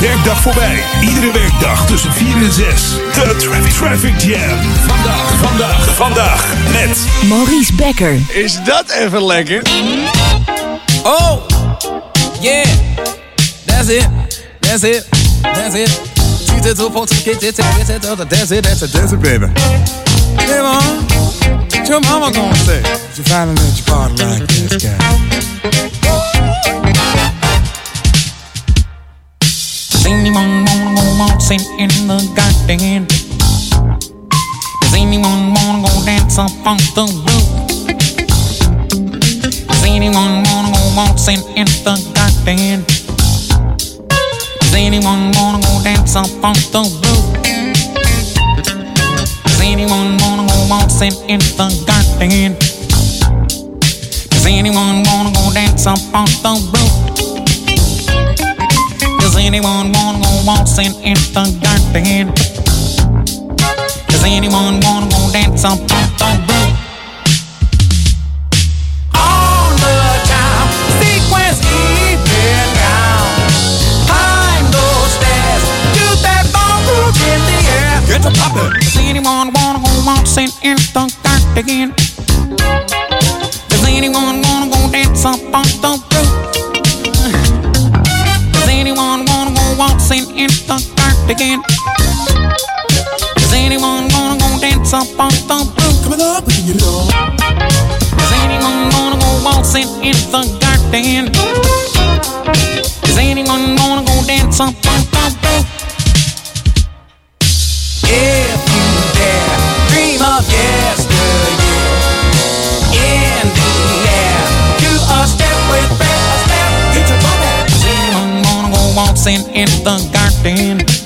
Werkdag voorbij. Iedere werkdag tussen 4 en 6. De Traffic, Traffic Jam. Vandaag, vandaag, vandaag met Maurice Becker. Is dat even lekker? Oh, yeah, that's it, that's it, that's it. That's it, that's it, that's it, baby. Hey, mom, what your mama gonna say? You finally let your body like this guy. Does anyone wanna go in the garden? Does anyone wanna go dance the roof? Does anyone wanna go waltzing in the garden? Does anyone wanna go dance the roof? Does anyone wanna go in the garden? Does anyone wanna go dance up on the roof? Does anyone wanna go waltzing in the garden? Does anyone wanna go dance on the roof? On the time, sequence even down. Climb those stairs, do that ballroom in the air. Get to poppin'. Does anyone wanna go waltzing in the garden? Does anyone wanna go dance on the garden? Does anyone wanna go dance up on the roof? Coming up, you know. Does anyone wanna go waltzing in the garden? Does anyone wanna go dance up on the roof? If you dare, dream of yesteryear. In the air, do a step with Fred Astaire. Get your body. Does anyone wanna go waltzing in the garden?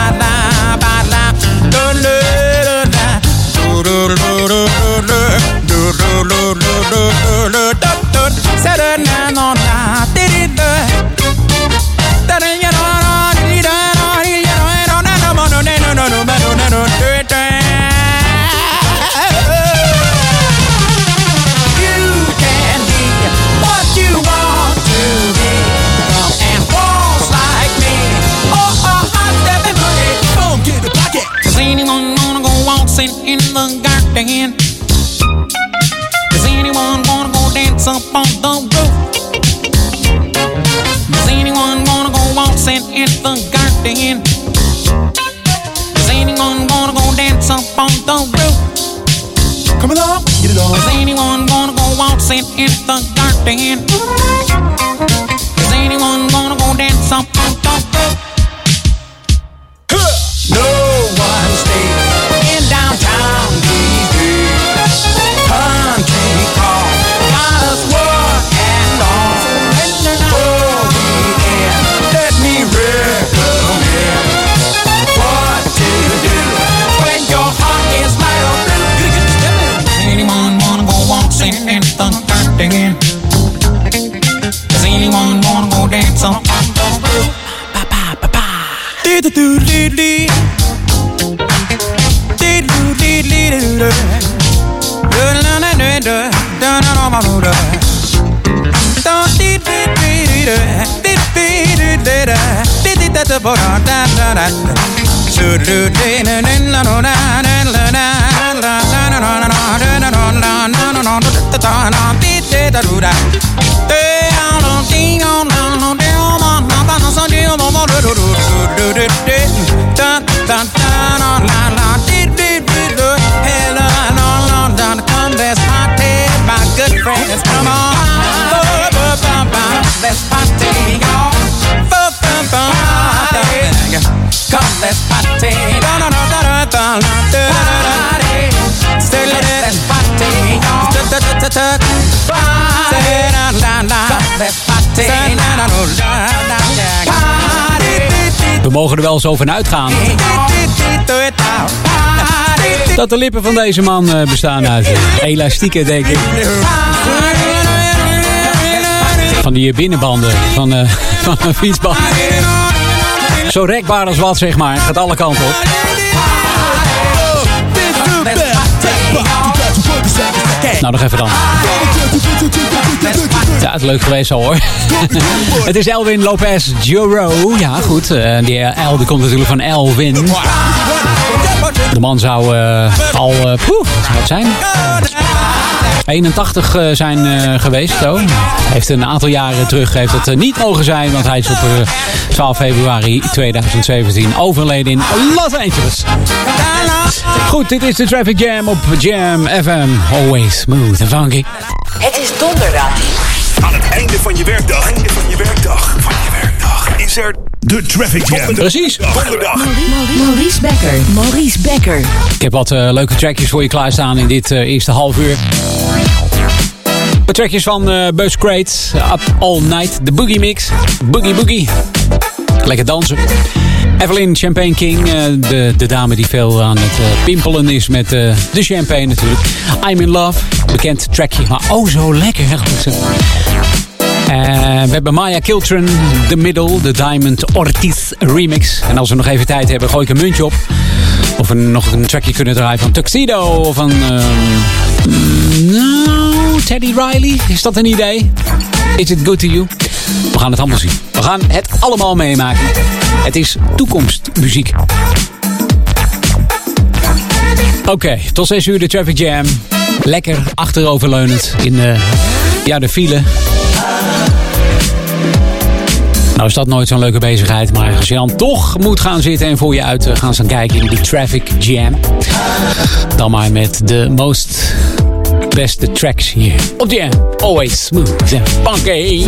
Szerenyen a tán understand da da da We mogen er wel zo van uitgaan. Dat de lippen van deze man eh, bestaan uit elastieken, denk ik. Van die binnenbanden van, uh, van een fietsband. Zo rekbaar als wat, zeg maar. Gaat alle kanten op. Nou, nog even dan. Ja, het is leuk geweest al hoor. het is Elwin Lopez Juro. Ja, goed. Uh, die L die komt natuurlijk van Elwin. De man zou uh, al, uh, poeh, wat zijn? 81 uh, zijn uh, geweest. Zo. Heeft een aantal jaren terug heeft het niet mogen zijn. Want hij is op 12 februari 2017 overleden in Los Angeles. Goed, dit is de Traffic Jam op Jam FM. Always smooth and funky. Het is donderdag. Aan het einde van je werkdag. Einde van je werkdag. Van je werkdag. Is er de Traffic Jam. Precies. Donderdag. Maurice Becker. Maurice Becker. Ik heb wat uh, leuke trackjes voor je klaarstaan in dit uh, eerste half uur. De trackjes van uh, Buzz Crate. Up All Night. De Boogie Mix. Boogie Boogie. Lekker dansen. Evelyn Champagne King, de, de dame die veel aan het pimpelen is met de champagne natuurlijk. I'm in Love, bekend trackje, maar oh zo lekker. Uh, we hebben Maya Kiltron, The Middle, de Diamond Ortiz remix. En als we nog even tijd hebben, gooi ik een muntje op. Of we nog een trackje kunnen draaien van Tuxedo of van... nou, Teddy Riley, is dat een idee? Is it good to you? We gaan het allemaal zien. We gaan het allemaal meemaken. Het is toekomstmuziek. Oké, tot 6 uur de Traffic Jam. Lekker achteroverleunend in de, ja, de file. Nou is dat nooit zo'n leuke bezigheid. Maar als je dan toch moet gaan zitten en voor je uit gaan staan kijken in de Traffic Jam. Dan maar met de most beste tracks hier op Jam. Always smooth and funky.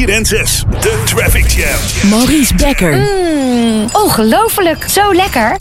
4 en 6. De Traffic Jam. Maurice Becker. Mm, ongelooflijk. Zo lekker.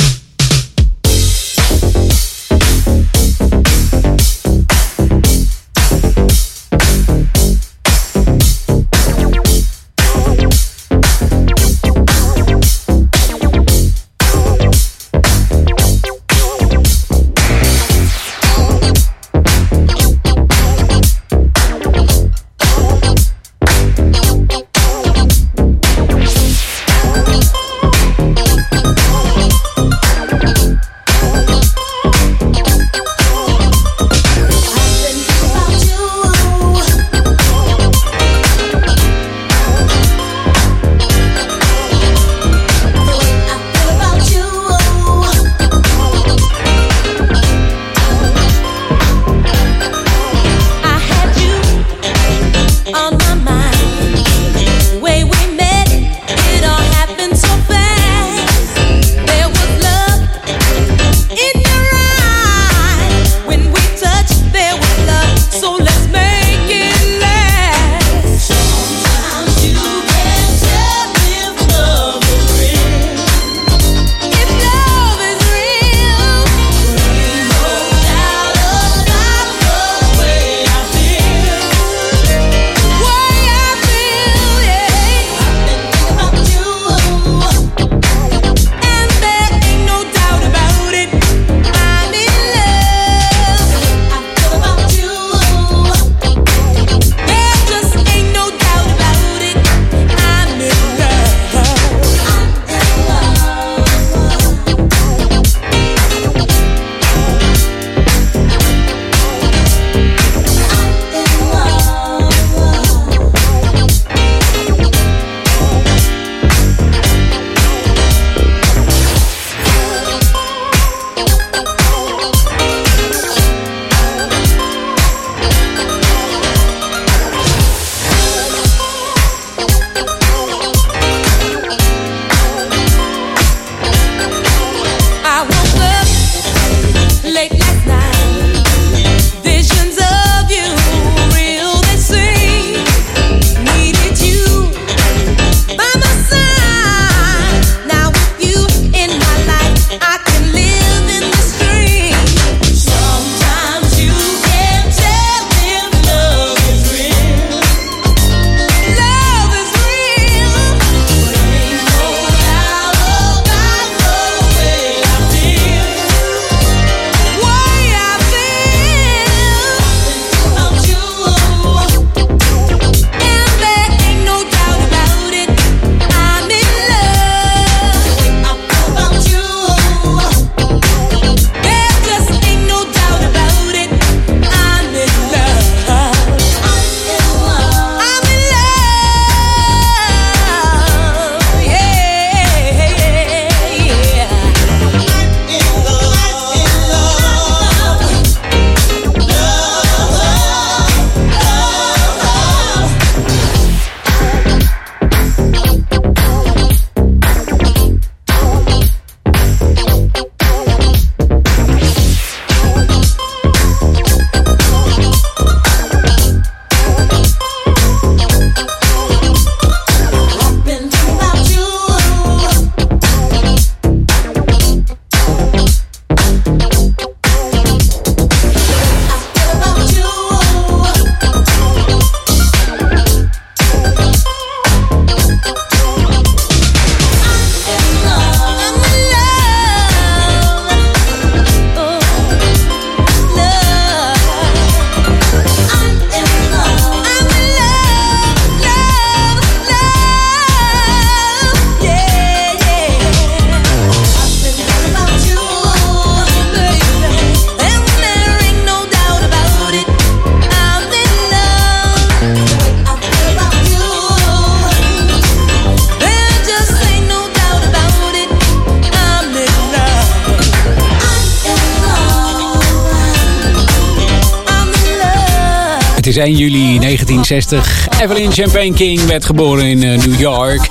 Evelyn Champagne King werd geboren in eh, New York.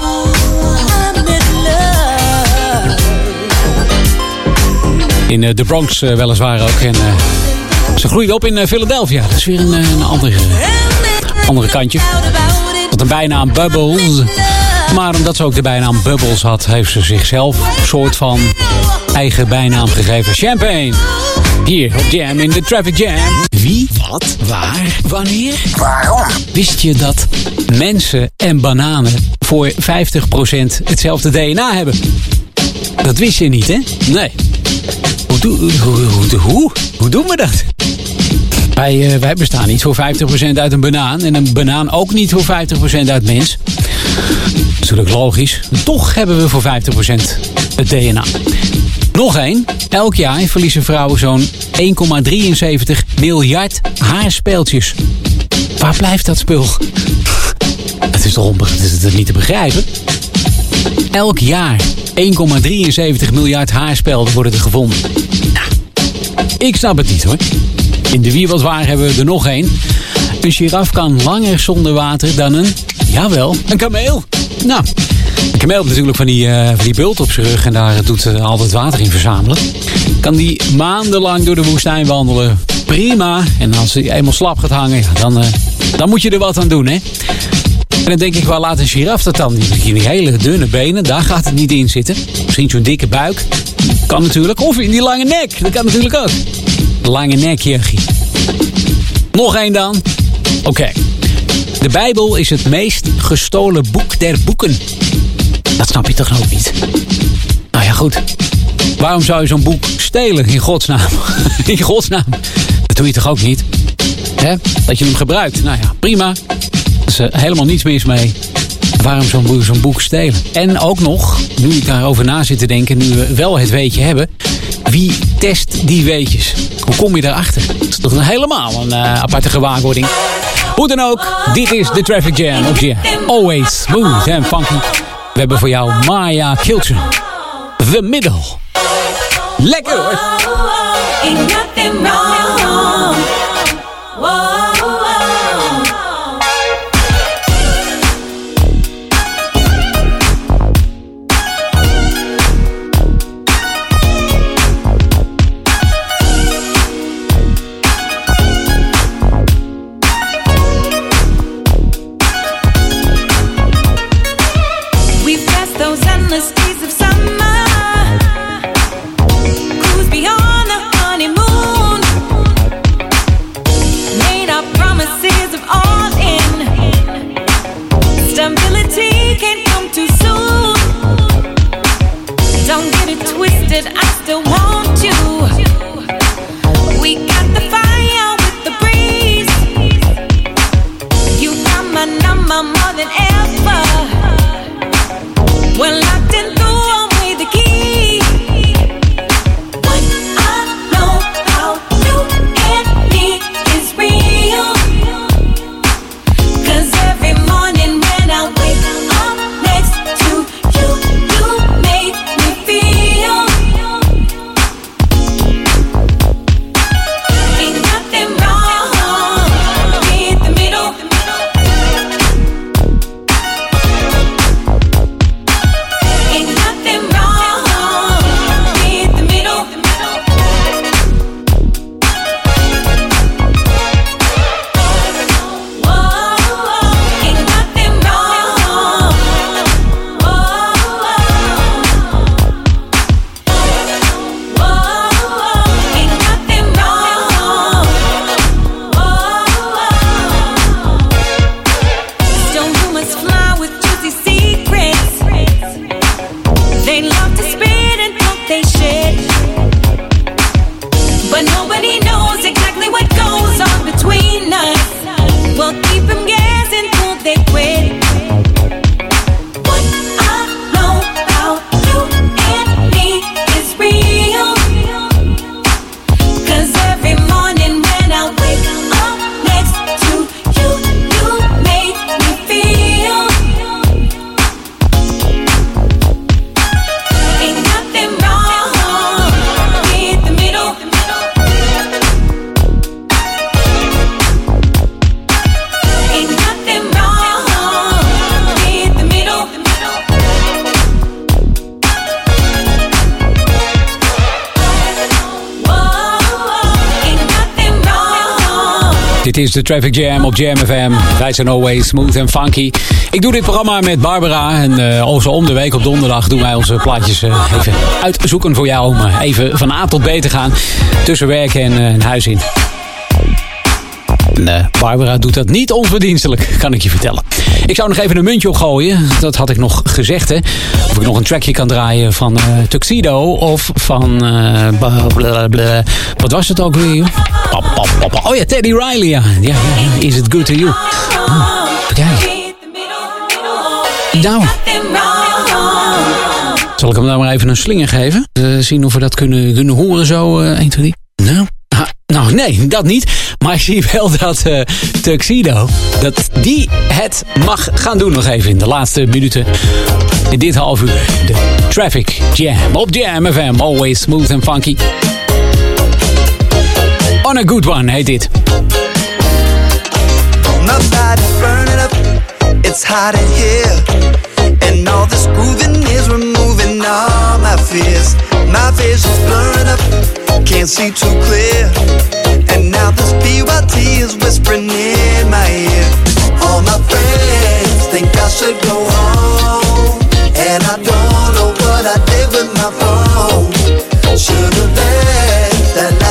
In eh, de Bronx eh, weliswaar ook. En, ze groeide op in Philadelphia. Dat is weer een, een andere, andere kantje. Tot een bijnaam Bubbles. Maar omdat ze ook de bijnaam Bubbles had, heeft ze zichzelf een soort van eigen bijnaam gegeven. Champagne. Hier op Jam in the Traffic Jam. Wie, wat, waar, wanneer, waarom? Wist je dat mensen en bananen voor 50% hetzelfde DNA hebben? Dat wist je niet, hè? Nee. Hoe, hoe, hoe, hoe, doen we dat? Wij, uh, wij bestaan niet voor 50% uit een banaan. En een banaan ook niet voor 50% uit mens. Natuurlijk logisch. Toch hebben we voor 50% het DNA. Nog één. Elk jaar verliezen vrouwen zo'n 1,73 miljard haarspeeltjes. Waar blijft dat spul? Het is toch het is niet te begrijpen? Elk jaar 1,73 miljard haarspelden worden er gevonden. Nou, ik snap het niet hoor. In de Wie Wat Waar hebben we er nog één. Een giraf kan langer zonder water dan een, jawel, een kameel. Nou, een kameel heeft natuurlijk van die, uh, van die bult op zijn rug en daar doet uh, altijd water in verzamelen. Kan die maandenlang door de woestijn wandelen. Prima. En als hij eenmaal slap gaat hangen, dan, uh, dan moet je er wat aan doen, hè. En dan denk ik, waar laat een giraf dat dan? Die, die hele dunne benen, daar gaat het niet in zitten. Misschien zo'n dikke buik. Kan natuurlijk. Of in die lange nek. Dat kan natuurlijk ook. Lange nek, Jurgie. Nog één dan. Oké. De Bijbel is het meest gestolen boek der boeken. Dat snap je toch ook niet? Nou ja, goed. Waarom zou je zo'n boek stelen in godsnaam? in godsnaam. Dat doe je toch ook niet? Dat je hem gebruikt. Nou ja, prima. Er is uh, helemaal niets mis mee. Waarom zo'n boek, stelen? En ook nog, nu ik daarover na zit te denken, nu we wel het weetje hebben. Wie test die weetjes? Hoe kom je daarachter? Dat is toch een helemaal een uh, aparte gewaarwording. Hoe dan ook, dit is de Traffic Jam op je Always Smooth and Funky. We hebben voor jou Maya Kiltsen. The Middle. Lekker hoor. Oh, oh, oh. Ain't nothing wrong. Is de Traffic Jam op Jam FM. Wij zijn always smooth en funky. Ik doe dit programma met Barbara. En uh, onze om de week op donderdag doen wij onze plaatjes uh, even uitzoeken voor jou. Om uh, even van A tot B te gaan. Tussen werk en huis in. Barbara doet dat niet onverdienstelijk, kan ik je vertellen. Ik zou nog even een muntje opgooien. Dat had ik nog gezegd, hè. Of ik nog een trackje kan draaien van uh, Tuxedo of van... Uh, blablabla. Wat was het ook weer? Oh ja, Teddy Riley, ja. ja, ja. Is it good to you? Oh, kijk. Nou. Zal ik hem nou maar even een slinger geven? Uh, zien of we dat kunnen, kunnen horen zo. Uh, 1, 2, 3. Nou. Nou, nee, dat niet. Maar ik zie wel dat uh, Tuxedo, dat die het mag gaan doen nog even in de laatste minuten. In dit half uur. De Traffic Jam op Jam FM. Always smooth and funky. On a good one heet dit. Up. It's hot in here. And all this is all my fears. Up. Can't see too clear. And now this BYT is whispering in my ear. All my friends think I should go home. And I don't know what I did with my phone. Should've left that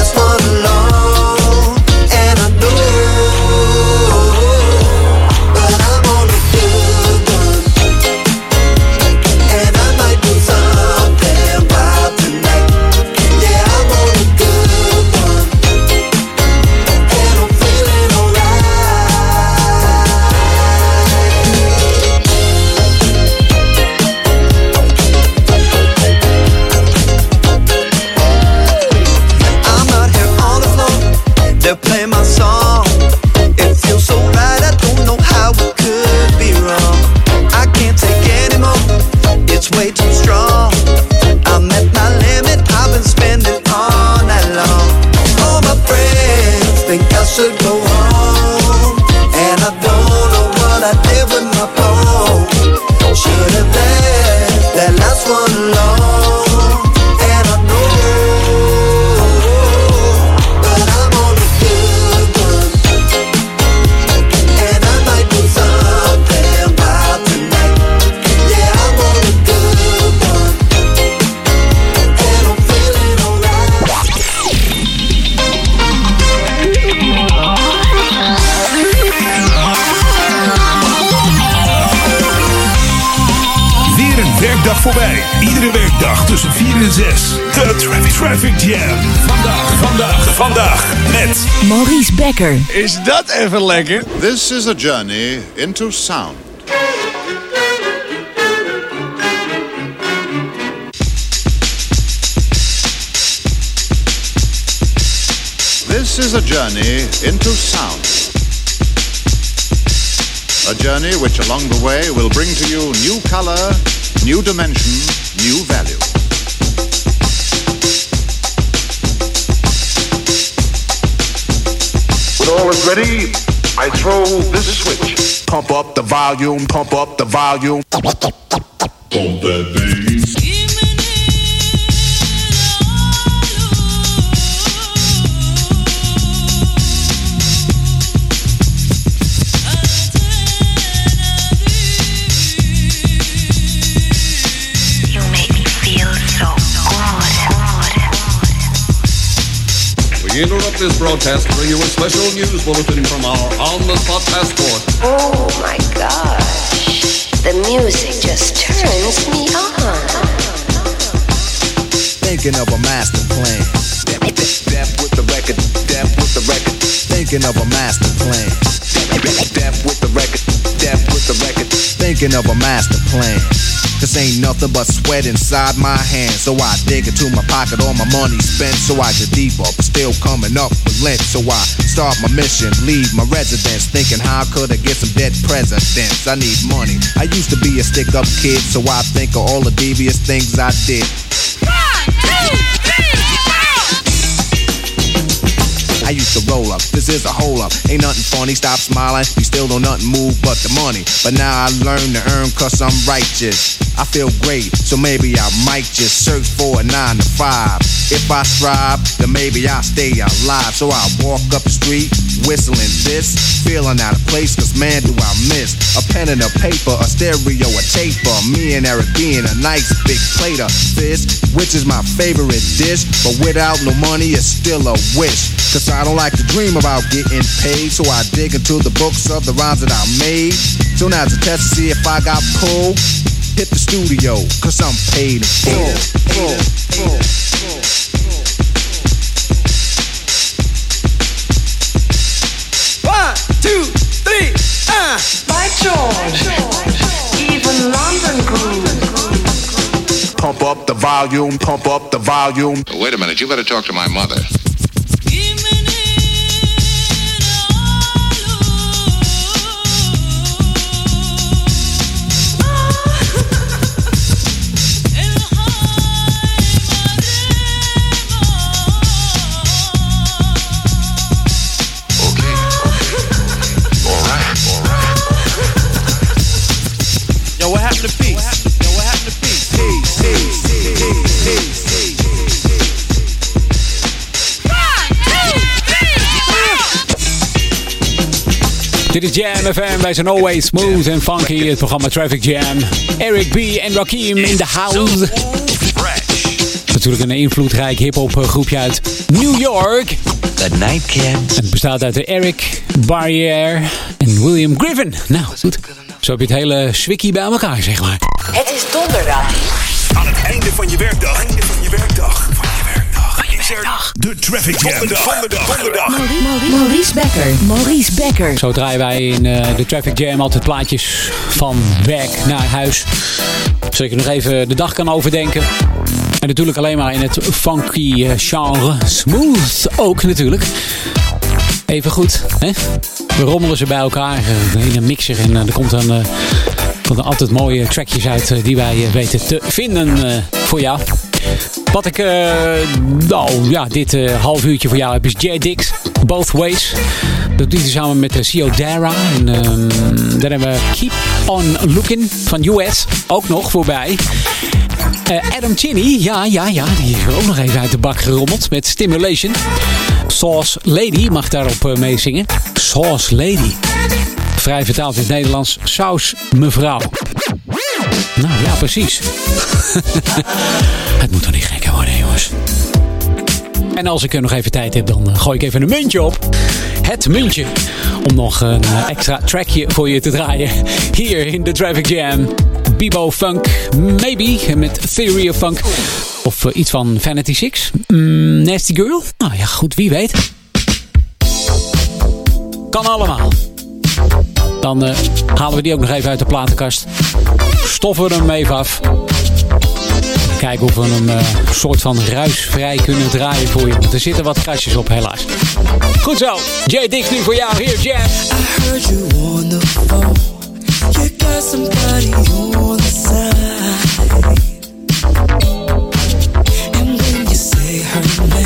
Traffic, Traffic Jam. Vandaag, vandaag, vandaag met Maurice Becker. Is dat even lekker? This is a journey into sound. This is a journey into sound. A journey which along the way will bring to you new color, new dimension, new value. All is ready, I throw this switch. Pump up the volume, pump up the volume. Pump that this broadcast bring you a special news bulletin from our on-the-spot passport. Oh my gosh. The music just turns me on. Thinking of a master plan. Step, step, step with the record, step with the record. Thinking of a master plan. Step with the record, step with the record. Thinking of a master plan. Cause ain't nothing but sweat inside my hands. So I dig into my pocket, all my money spent. So I get deeper, but still coming up with lint. So I start my mission, leave my residence. Thinking how could I get some dead presidents? I need money. I used to be a stick up kid, so I think of all the devious things I did. I used to roll up. This is a hole up. Ain't nothing funny. Stop smiling. You still don't nothing move but the money. But now I learn to earn cause I'm righteous. I feel great, so maybe I might just search for a nine to five. If I strive, then maybe I'll stay alive. So I walk up the street, whistling this, feeling out of place, cause man, do I miss a pen and a paper, a stereo, a tape, taper. Me and Eric being a nice big plate of fish, which is my favorite dish. But without no money, it's still a wish. Cause I don't like to dream about getting paid, so I dig into the books of the rhymes that I made. So now's a test to see if I got pulled hit the studio, cause I'm paid in full. full, full. One, two, three, uh. By George, even London groove. Pump up the volume, pump up the volume. Wait a minute, you better talk to my mother. Jam FM. Wij zijn always smooth en funky. Het programma Traffic Jam. Eric B. en Rakim in the house. Natuurlijk een invloedrijk hip-hop groepje uit New York. The Nightcap. Het bestaat uit Eric, Barrière en William Griffin. Nou, goed. Zo heb je het hele swikkie bij elkaar, zeg maar. Het is donderdag. Aan het einde van je werkdag. Einde van je werkdag. Er de Traffic Jam. Donderdag. Donderdag. Maurice Becker. Maurice Becker. Zo draaien wij in eh, de Traffic Jam altijd plaatjes van werk naar huis. Zodat je nog even de dag kan overdenken. En natuurlijk alleen maar in het funky eh, genre. Smooth ook natuurlijk. Even goed, hè? We rommelen ze bij elkaar in een mixer. En eh, er komt dan, komt altijd mooie trackjes uit die wij weten te vinden eh, voor jou. Wat ik eh, nou, ja, dit eh, half uurtje voor jou heb is J Dix, Both Ways. Dat doet hij samen met uh, Sio Dara. En ehm, dan hebben we Keep On Looking van US ook nog voorbij. Eh, Adam Chinney, ja, ja, ja, die is ook nog even uit de bak gerommeld met Stimulation. Sauce Lady mag daarop meezingen. Sauce Lady. Vrij vertaald in het Nederlands. Saus mevrouw. Nou ja, precies. het moet toch niet gekker worden, jongens. En als ik er nog even tijd heb, dan uh, gooi ik even een muntje op. Het muntje. Om nog een uh, extra trackje voor je te draaien. Hier in de Traffic Jam. Bebo Funk, maybe. Met Theory of Funk. Of uh, iets van Vanity Six. Mm, Nasty Girl. Nou ja, goed, wie weet. Kan allemaal. Dan halen we die ook nog even uit de platenkast. Stoffen we hem even af. Kijken of we hem uh, soort van ruisvrij kunnen draaien voor je. Want er zitten wat kastjes op, helaas. Goed zo. Jay Dix nu voor jou. Hier, Jam. I heard you on the phone. You got somebody on the side. And when you say her name,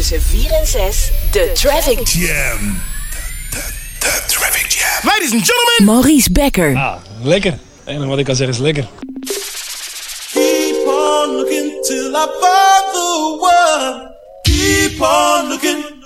tussen 4 en 6 de Traffic Jam. Ladies and gentlemen. Maurice Becker. Ah, lekker. Het enige wat ik kan zeggen is lekker. Keep on looking till I find the one. Keep on looking.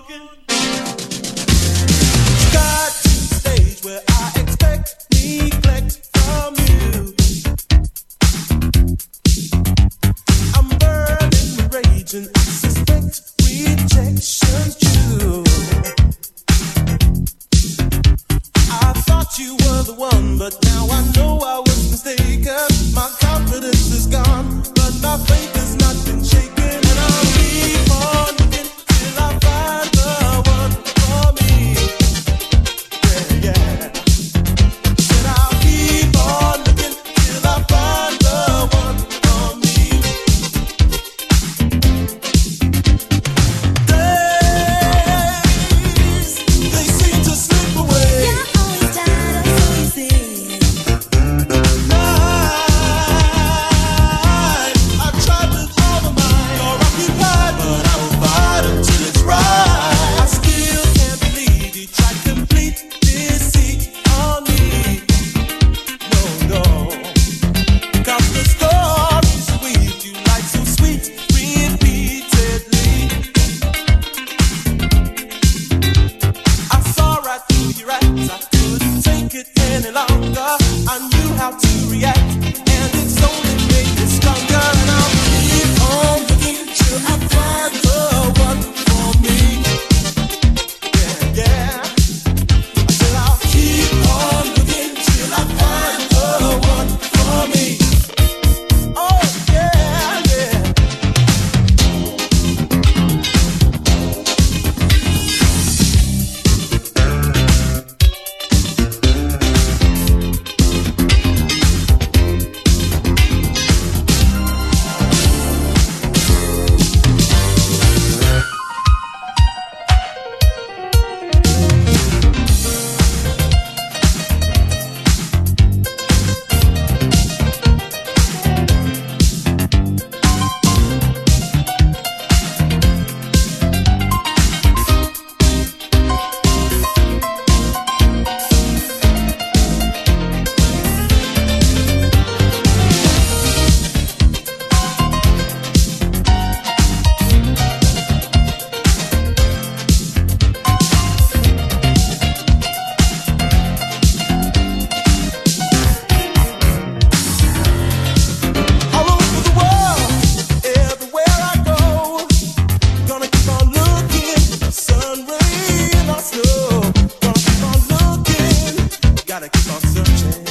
gotta keep on searching.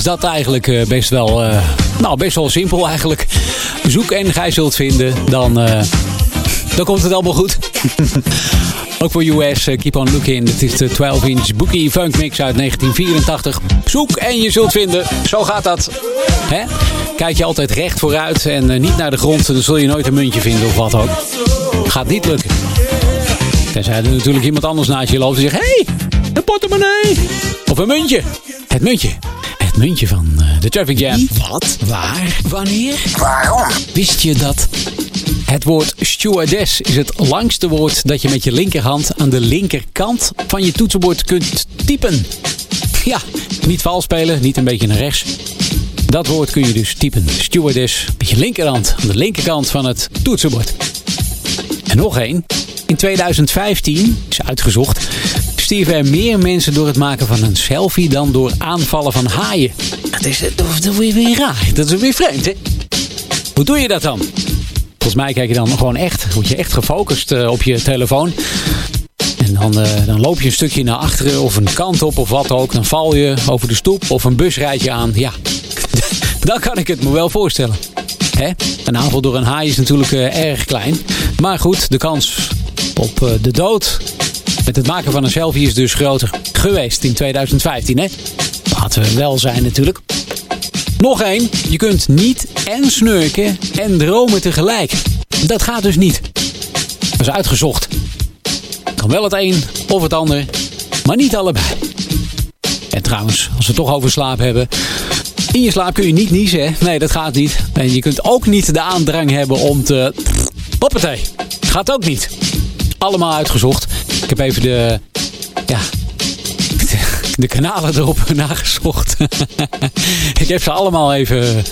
Is dat eigenlijk eh, best wel, eh, nou, best wel simpel eigenlijk. Zoek en gij zult vinden, dan, eh, dan komt het allemaal goed. Ook voor US, Keep On Looking. Het is de 12-inch Bookie Funk Mix uit 1984. Zoek en je zult vinden. Zo gaat dat. Hè? Kijk je altijd recht vooruit en niet naar de grond. Dan zul je nooit een muntje vinden of wat ook. Gaat niet lukken. Tenzij er natuurlijk iemand anders naast je loopt en zegt... Hé, hey, een portemonnee! Of een muntje. Het muntje. Muntje van eh, de Traffic Jam. Wat? Waar? Wanneer? Waarom? Wist je dat het woord stewardess is het langste woord dat je met je linkerhand aan de linkerkant van je toetsenbord kunt typen? Ja, niet vals spelen, niet een beetje naar rechts. Dat woord kun je dus typen. Stewardess met je linkerhand aan de linkerkant van het toetsenbord. En nog één. In 2015, is uitgezocht, er meer mensen door het maken van een selfie dan door aanvallen van haaien. Dat is, dat is weer, weer raar. Dat is weer vreemd, hè? Hoe doe je dat dan? Volgens mij kijk je dan gewoon echt, word je echt gefocust eh, op je telefoon. En dan, eh, dan loop je een stukje naar achteren of een kant op of wat ook. Dan val je over de stoep of een bus rijdt je aan. Ja, dan kan ik het me wel voorstellen. Hè? Een aanval door een haai is natuurlijk eh, erg klein. Maar goed, de kans op eh, de dood het maken van een selfie is dus groter geweest in 2015. Hè? Laten we wel zijn natuurlijk. Nog één. Je kunt niet en snurken en dromen tegelijk. Dat gaat dus niet. Dat is uitgezocht. Kan wel het een of het ander, maar niet allebei. En trouwens, als we het toch over slaap hebben. In je slaap kun je niet niezen, hè? Nee, dat gaat niet. En je kunt ook niet de aandrang hebben om te... Hoppatee. Gaat ook niet. Allemaal uitgezocht. Ik heb even de... Ja, de kanalen erop nagezocht. ik heb ze allemaal even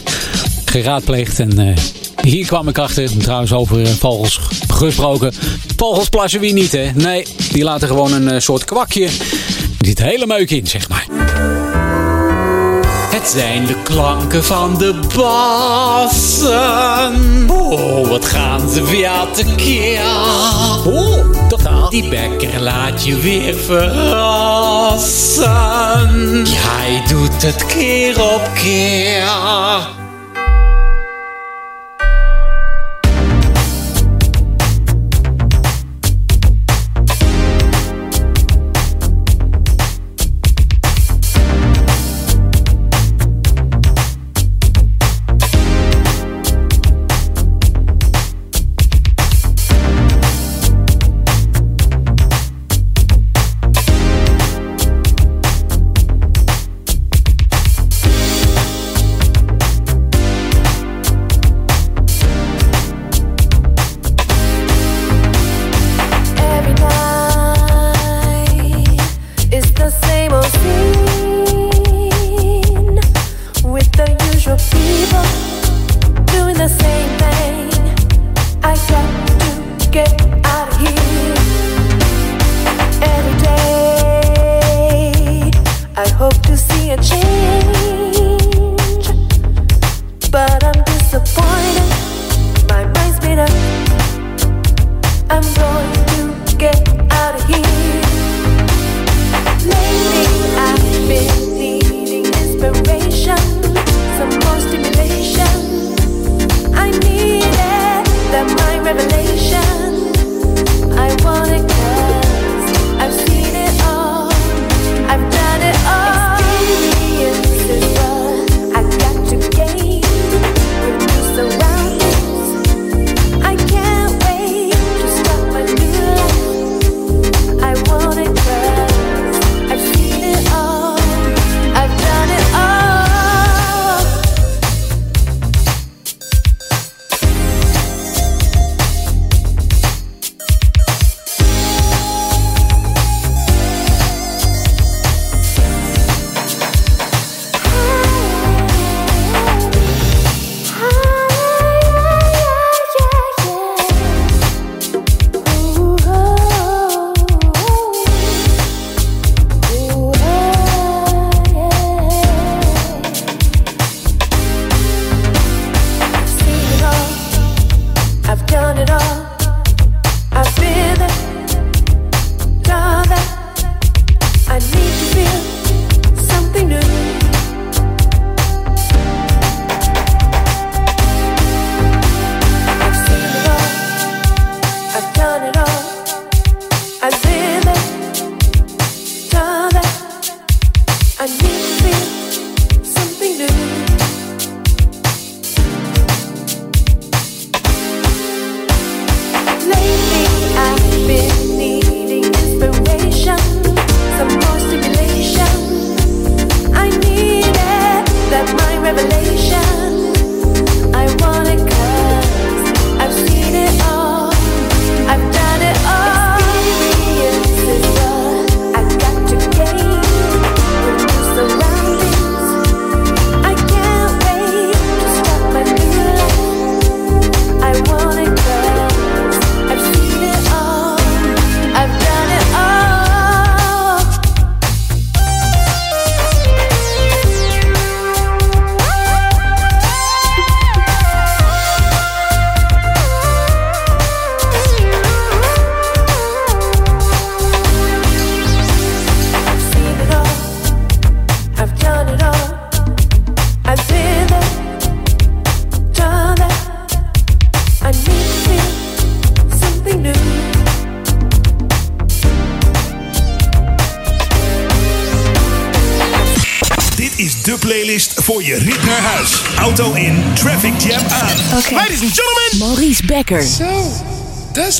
geraadpleegd. En uh, hier kwam ik achter. Trouwens over uh, vogels gesproken. Vogels plassen wie niet, hè? Nee, die laten gewoon een uh, soort kwakje. Er zit hele meuk in, zeg maar. Het zijn de klanken van de bassen. Oh, wat gaan ze weer tekeer. Oh, Die bekker laat je weer verrassen. Hij doet het keer op keer.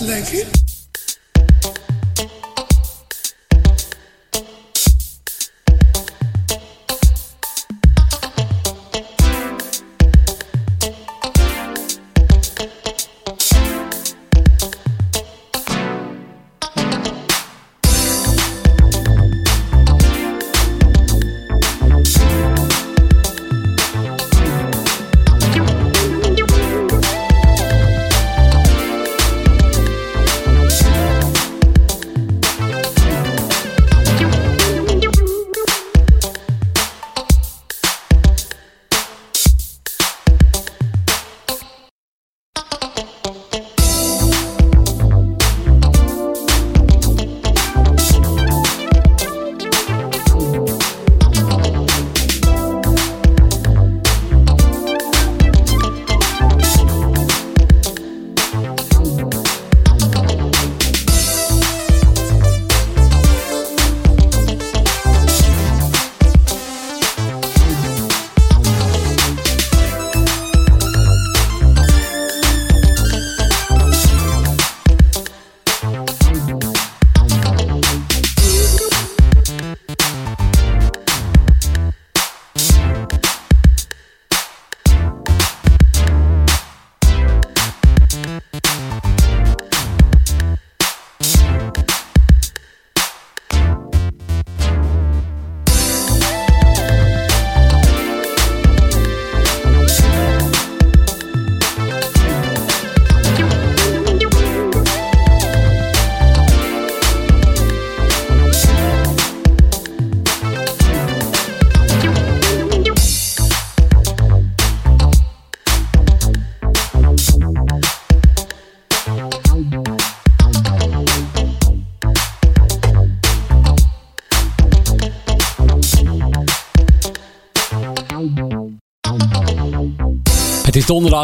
Dat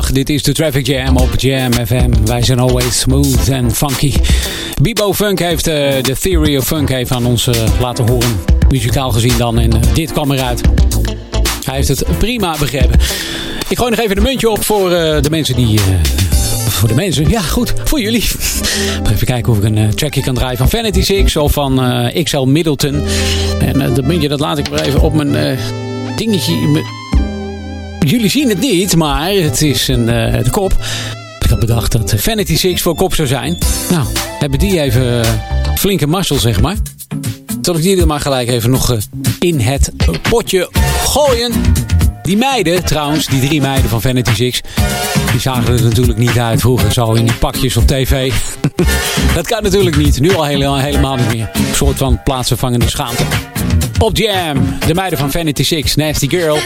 dit is de Traffic Jam op Jam FM. Wij zijn always smooth en funky. Bibo Funk heeft uh, de Theory of Funk even aan ons uh, laten horen. Muzikaal gezien dan. En uh, dit kwam eruit. Hij heeft het prima begrepen. Ik gooi nog even een muntje op voor de mensen die... voor de mensen, ja goed, voor jullie. Even kijken of ik een trackje kan draaien van Vanity Six of van XL Middleton. En dat muntje dat laat ik maar even op mijn dingetje... Jullie zien het niet, maar het is een, uh, de kop. Ik had bedacht dat Vanity Six voor kop zou zijn. Nou, hebben die even flinke marshal, zeg maar. Zal ik die maar gelijk even nog uh, in het potje gooien. Die meiden, trouwens, die drie meiden van Vanity Six... die zagen er natuurlijk niet uit vroeger zo in die pakjes op tv. dat kan natuurlijk niet. Nu al helemaal, helemaal niet meer. Een soort van plaatsvervangende schaamte. Op Jam, de meiden van Vanity Six, Nasty Girl.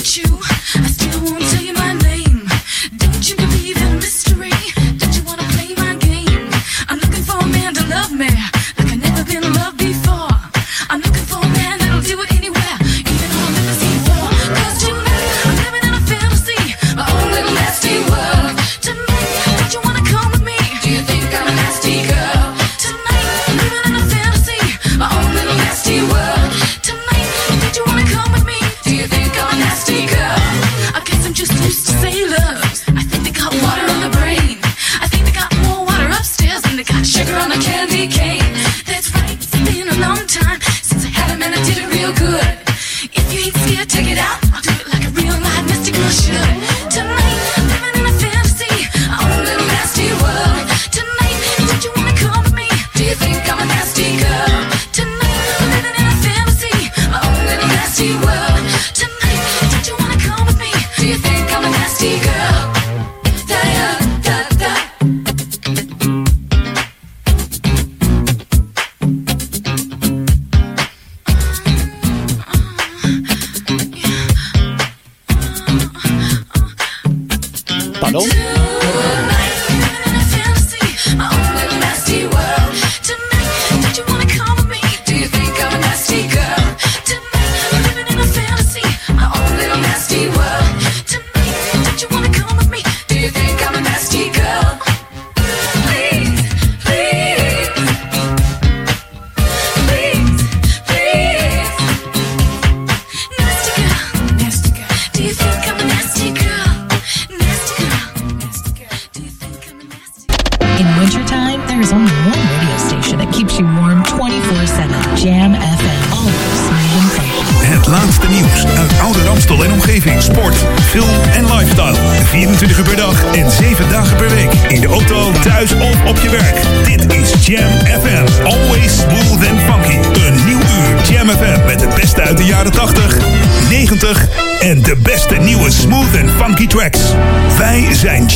Pleased to meet you. No.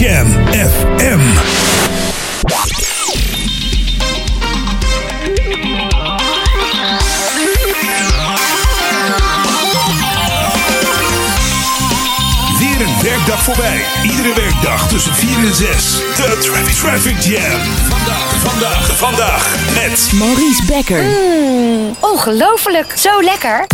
Jam FM. Weer een werkdag voorbij. Iedere werkdag tussen 4 en 6. De Traffic, Traffic Jam. Vandaag, vandaag, vandaag met Maurice Becker. Mm, ongelooflijk. Zo lekker.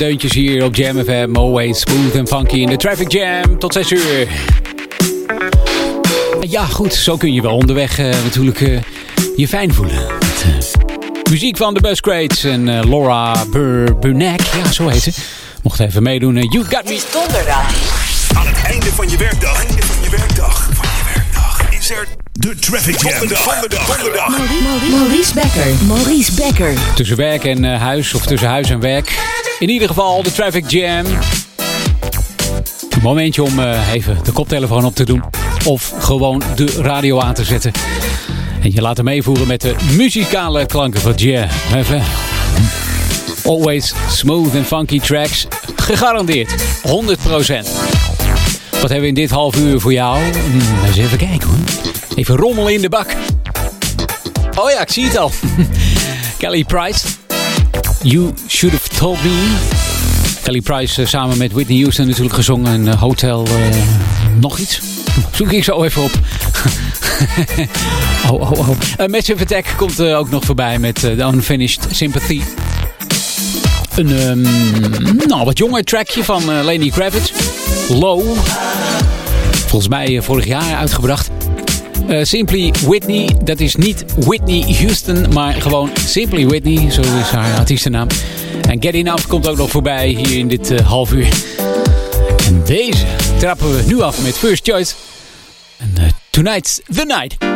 Deuntjes hier op Jam FM. Always smooth and funky in de Traffic Jam. Tot 6 uur. Ja, goed. Zo kun je wel onderweg eh, natuurlijk eh, je fijn voelen. Met, eh, muziek van de Buscrates en eh, Laura Bur Burnack. Ja, zo heet ze. Mocht even meedoen. you Got Me. Donderdag. Aan het einde van je werkdag. Einde van je werkdag. Van je werkdag. Is er de Traffic Jam. Donderdag. Donderdag. Maurice Becker. Maurice Becker. Tussen werk en eh, huis of tussen huis en werk. In ieder geval de Traffic Jam. Momentje om eh, even de koptelefoon op te doen. Of gewoon de radio aan te zetten. En je laten meevoeren met de muzikale klanken van Jam. Even. Always smooth and funky tracks. Gegarandeerd. 100%. Wat hebben we in dit half uur voor jou? Hmm, eens even kijken hoor. Even rommelen in de bak. Oh ja, ik zie het al. Kelly Price. You Should Have Told Me. Kelly Price eh, samen met Whitney Houston natuurlijk gezongen. in eh, Hotel eh, nog iets. Zoek ik zo even op. oh, oh, oh. Attack komt ook nog voorbij met The Unfinished Sympathy. Een ehm, nou, wat jonger trackje van Lenny Kravitz. Low. Volgens mij vorig jaar uitgebracht. Simply Whitney, dat is niet Whitney Houston, maar gewoon Simply Whitney, zo is haar artiestennaam. En Get Enough komt ook nog voorbij hier in dit eh, half uur. En deze trappen we nu af met First Choice. En eh, Tonight's the Night.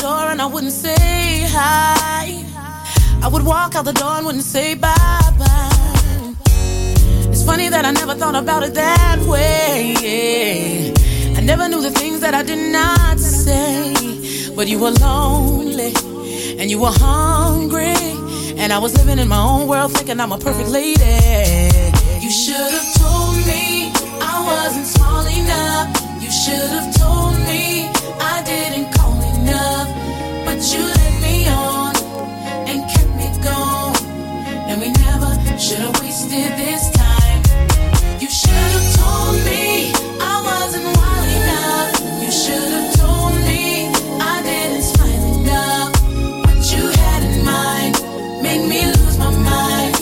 Door and I wouldn't say hi. I would walk out the door and wouldn't say bye bye. It's funny that I never thought about it that way. I never knew the things that I did not say. But you were lonely and you were hungry. And I was living in my own world thinking I'm a perfect lady. You should have told me I wasn't small enough. You should have told me I didn't call enough. But you me on and kept me. And we never should have wasted this time. You should have told me I wasn't wild enough. You should have told me I didn't smile enough. What you had in mind made me lose my mind.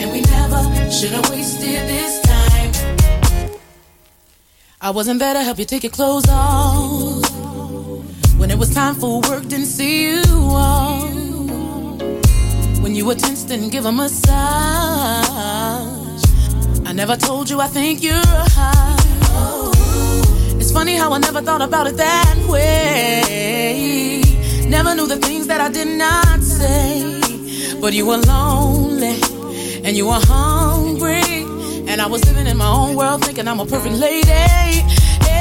And we never should have wasted this time. I wasn't there to help you take your clothes off. When it was time for work, didn't see you off. When you were tense, didn't give a massage. I never told you I think you're a high. It's funny how I never thought about it that way. Never knew the things that I did not say. But you were lonely and you were hungry. And I was living in my own world thinking I'm a perfect lady.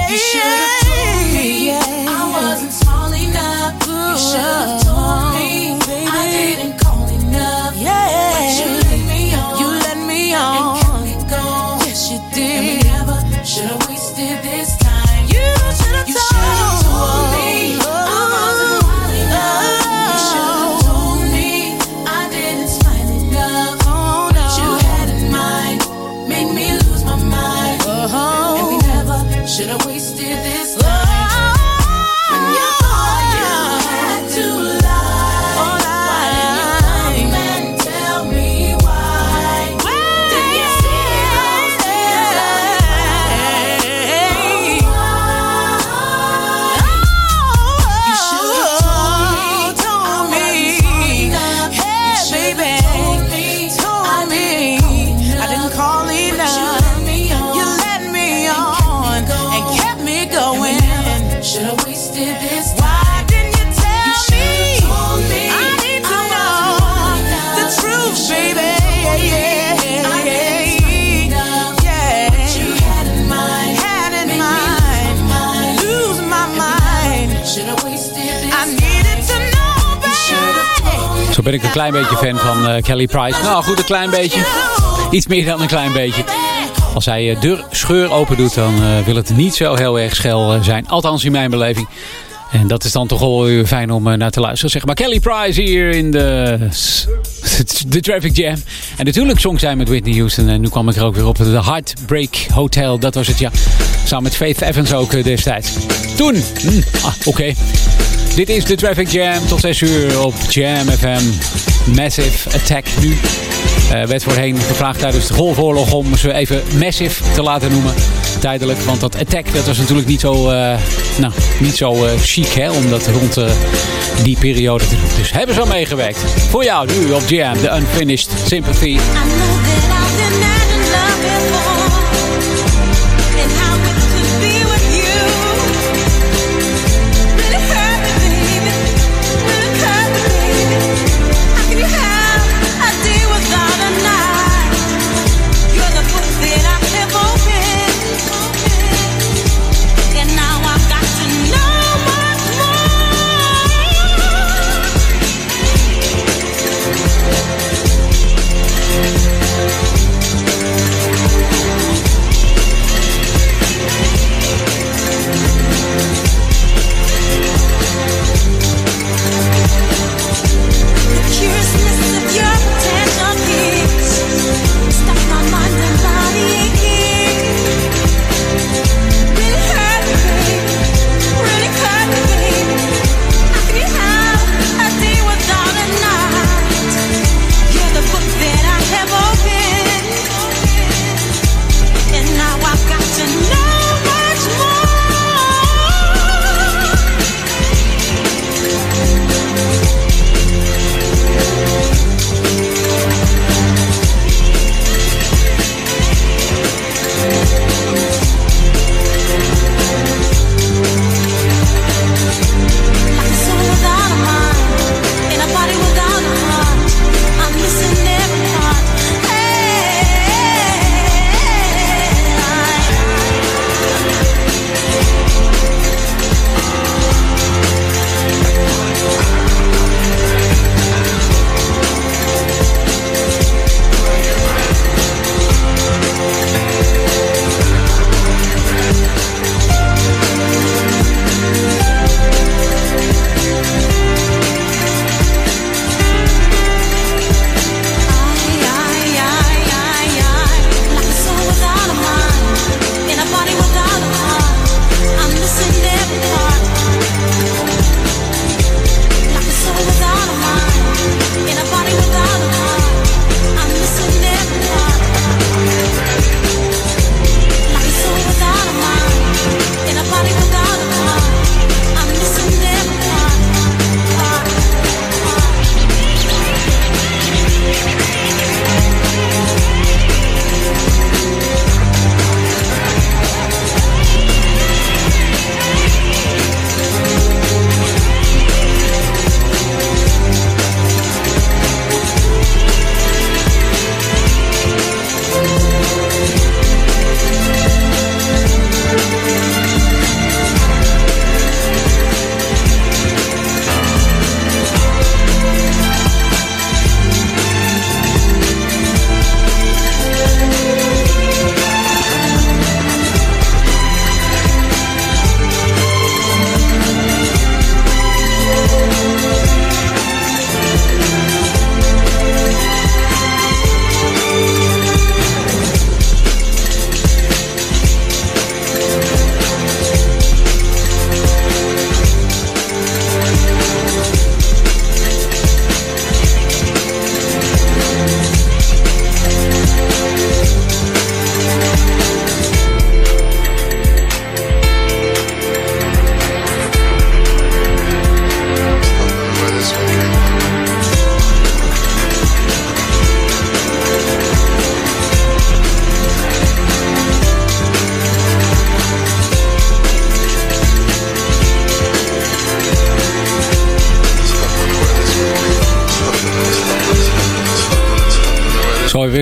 You should have told me I wasn't small enough. You should have told me I didn't call enough. Yeah. But you let me on. You let me on. And kept me going. Yes, you did. And we never should have wasted this time. You should have You should have told me ben ik een klein beetje fan van eh, Kelly Price. Nou goed, een klein beetje. Iets meer dan een klein beetje. Als hij eh, de scheur open doet, dan eh, wil het niet zo heel erg schel zijn. Althans in mijn beleving. En dat is dan toch wel fijn om naar te luisteren. Zeg maar Kelly Price hier in de, de Traffic Jam. En natuurlijk zong zij met Whitney Houston. En nu kwam ik er ook weer op. De Heartbreak Hotel, dat was het ja. Samen met Faith Evans ook destijds. Toen, hm, ah, oké. Dit is de Traffic Jam tot 6 uur op Jam FM. Massive Attack nu. Eh werd voorheen gevraagd tijdens de Golfoorlog om ze even Massive te laten noemen. Tijdelijk, want dat Attack dat was natuurlijk niet zo, eh, nou, niet zo eh, chic hè, om dat rond die periode te doen. Dus hebben ze al meegewerkt. Voor jou nu op Jam, de Unfinished Sympathy.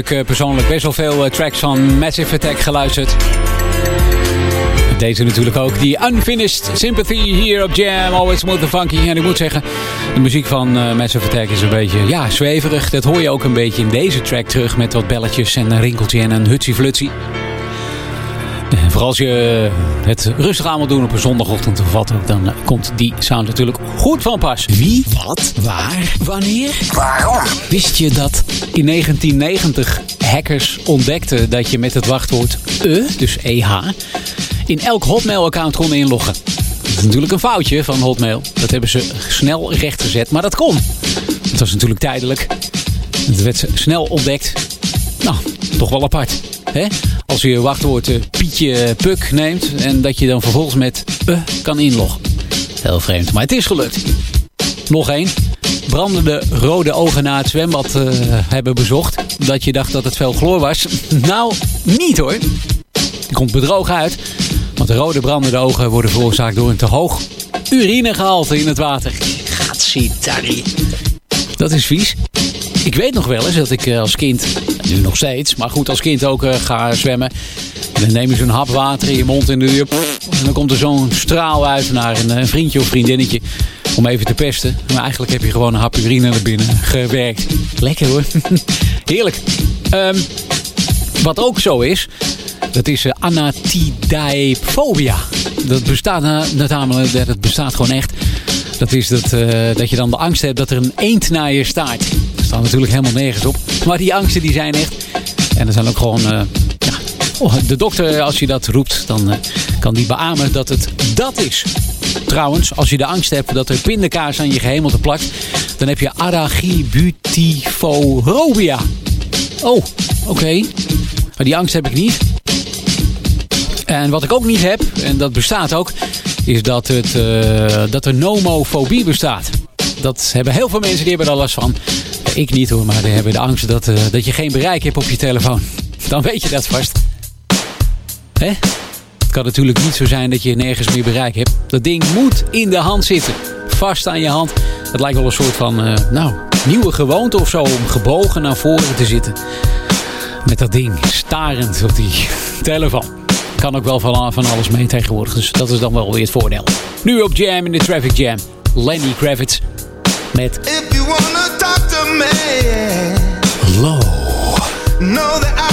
Ik eh, persoonlijk best wel veel eh, tracks van Massive Attack geluisterd. Deze natuurlijk ook. Die Unfinished Sympathy hier op Jam. Always smooth and funky. En ik moet zeggen, de muziek van eh, Massive Attack is een beetje ja, zweverig. Dat hoor je ook een beetje in deze track terug. Met wat belletjes en een rinkeltje en een hutsie-flutsie. En Vooral als je het rustig aan wil doen op een zondagochtend of wat ook, dan komt die sound natuurlijk goed van pas. Wie, wat, waar, wanneer, waarom? Wist je dat in 1990 hackers ontdekten dat je met het wachtwoord E, dus EH, in elk Hotmail-account kon inloggen? Dat is natuurlijk een foutje van Hotmail. Dat hebben ze snel rechtgezet, maar dat kon. Het was natuurlijk tijdelijk. Het werd snel ontdekt. Nou, toch wel apart. Hè? Als je je wachtwoord eh, Pietje Puk neemt en dat je dan vervolgens met eh kan inloggen. Heel vreemd, maar het is gelukt. Nog één. Brandende rode ogen na het zwembad eh, hebben bezocht. Dat je dacht dat het veel chloor was. Nou, niet hoor. Die komt bedrogen uit. Want de rode brandende ogen worden veroorzaakt door een te hoog urinegehalte in het water. Gatsitari. Dat is vies. Ik weet nog wel eens dat ik eh, als kind, nu nog steeds, maar goed als kind ook eh, ga zwemmen. En dan neem je zo'n hap water in je mond en, en dan komt er zo'n straal uit naar een vriendje of vriendinnetje om even te pesten. Maar eigenlijk heb je gewoon een hap urine naar binnen gewerkt. Lekker hoor. Heerlijk. Ehm, wat ook zo is, dat is uh, anatidaefobia. Dat bestaat namelijk, dat bestaat gewoon echt. Dat is dat, eh, dat je dan de angst hebt dat er een eend naar je staart. Dat staat natuurlijk helemaal nergens op. Maar die angsten die zijn echt. En er zijn ook gewoon... eh, ja, oh, de dokter, als je dat roept, dan eh, kan die beamen dat het dat is. Trouwens, als je de angst hebt dat er pindakaas aan je gehemelte plakt... dan heb je arachibutifobia. Oh, oké. Maar die angst heb ik niet. En wat ik ook niet heb, en dat bestaat ook, is dat, het, eh, dat er nomofobie bestaat. Dat hebben heel veel mensen, die hebben daar last van. Ik niet hoor, maar die hebben de angst dat, eh, dat je geen bereik hebt op je telefoon. Dan weet je dat vast. Hè? Kan natuurlijk niet zo zijn dat je nergens meer bereik hebt. Dat ding moet in de hand zitten. Vast aan je hand. Het lijkt wel een soort van, eh, nou, nieuwe gewoonte of zo om gebogen naar voren te zitten. Met dat ding starend op die telefoon. Kan ook wel van, van alles mee tegenwoordig. Dus dat is dan wel weer het voordeel. Nu op Jam in de Traffic Jam. Lenny Kravitz met If you wanna talk to me, Low. know that I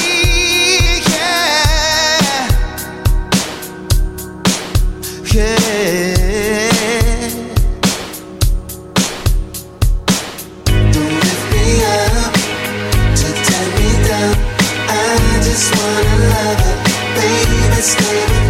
Stay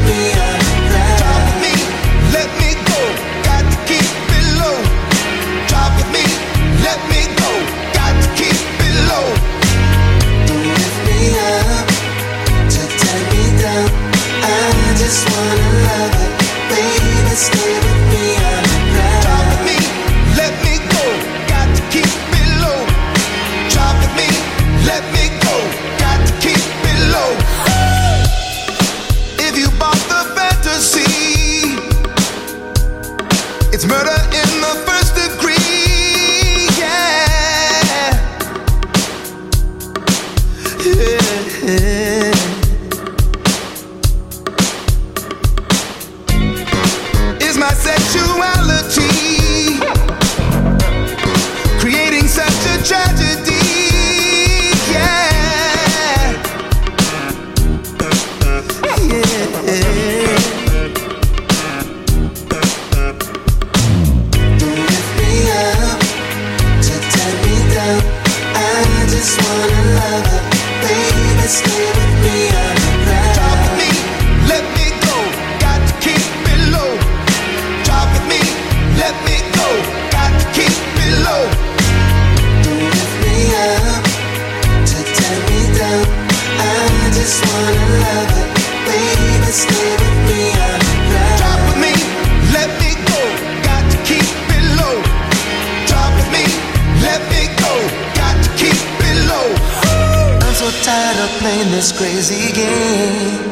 playing this crazy game.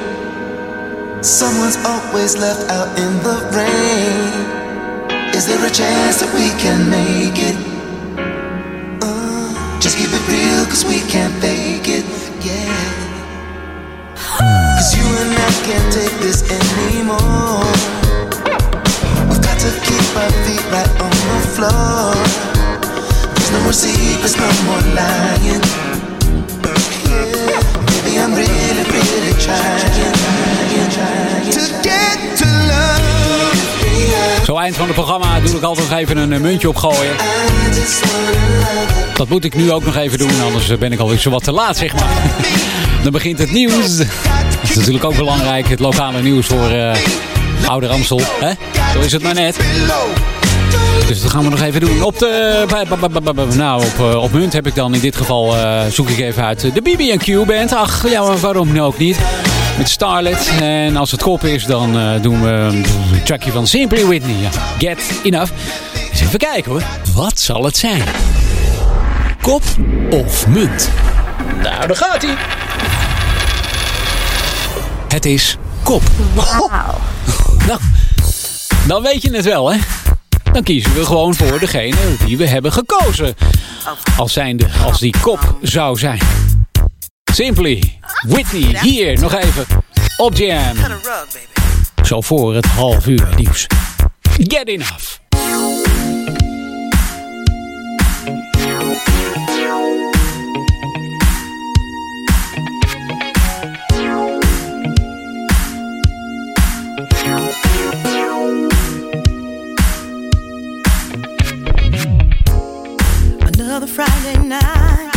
Someone's always left out in the rain. Is there a chance that we can make it? Uh, just keep it real, cause we can't fake it, yeah. Cause you and I can't take this anymore. We've got to keep our feet right on the floor. There's no more secrets, no more lying. Yeah, maybe I'm really, really trying, trying, trying to get to love. Zo eind van het programma doe ik altijd nog even een eh, muntje opgooien. Dat moet ik nu ook nog even doen, anders eh, ben ik alweer zo wat te laat, zeg maar. Dan begint het nieuws. Dat is natuurlijk ook belangrijk, het lokale nieuws voor uh, Oude Amstel. Hè? Zo is het maar net. Dus dat gaan we nog even doen. Op de, nou, op, uh, op munt heb ik dan in dit geval, uh, zoek ik even uit de BB&Q band. Ach, ja, waarom ook niet? Met Starlet. En als het kop is, dan uh, doen we een trackje van Simply Whitney. Get Enough. Eens even kijken hoor. Wat zal het zijn? Kop of munt? Nou, daar gaat hij. Het is kop. Wauw. Nou, dan weet je het wel, hè? Dan kiezen we gewoon voor degene die we hebben gekozen. Als zijnde, als die kop zou zijn. Simply, Whitney, hier nog even op Jam. Zo voor het half uur nieuws. Get enough. Another Friday night.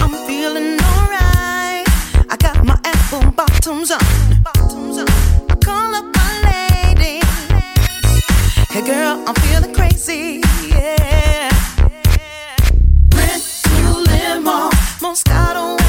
I'm feeling alright. I got my apple bottoms on. I call up my lady. Hey girl, I'm feeling crazy. Yeah. Rent to limo. Moscato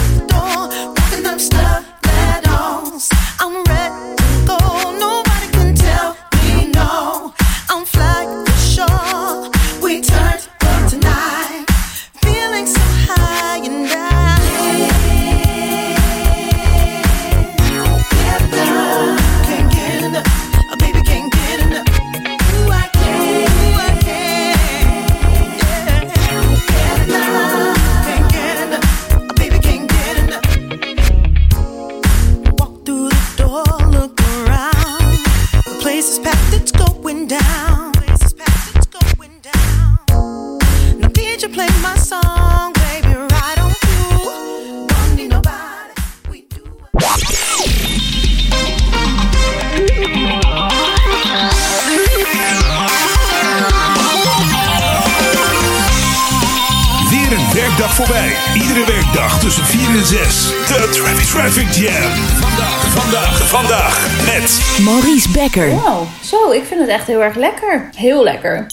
tussen 4 en 6. De Traffic, Traffic Jam. Vandaag, vandaag, vandaag met Maurice Becker. Wow, zo, ik vind het echt heel erg lekker. Heel lekker.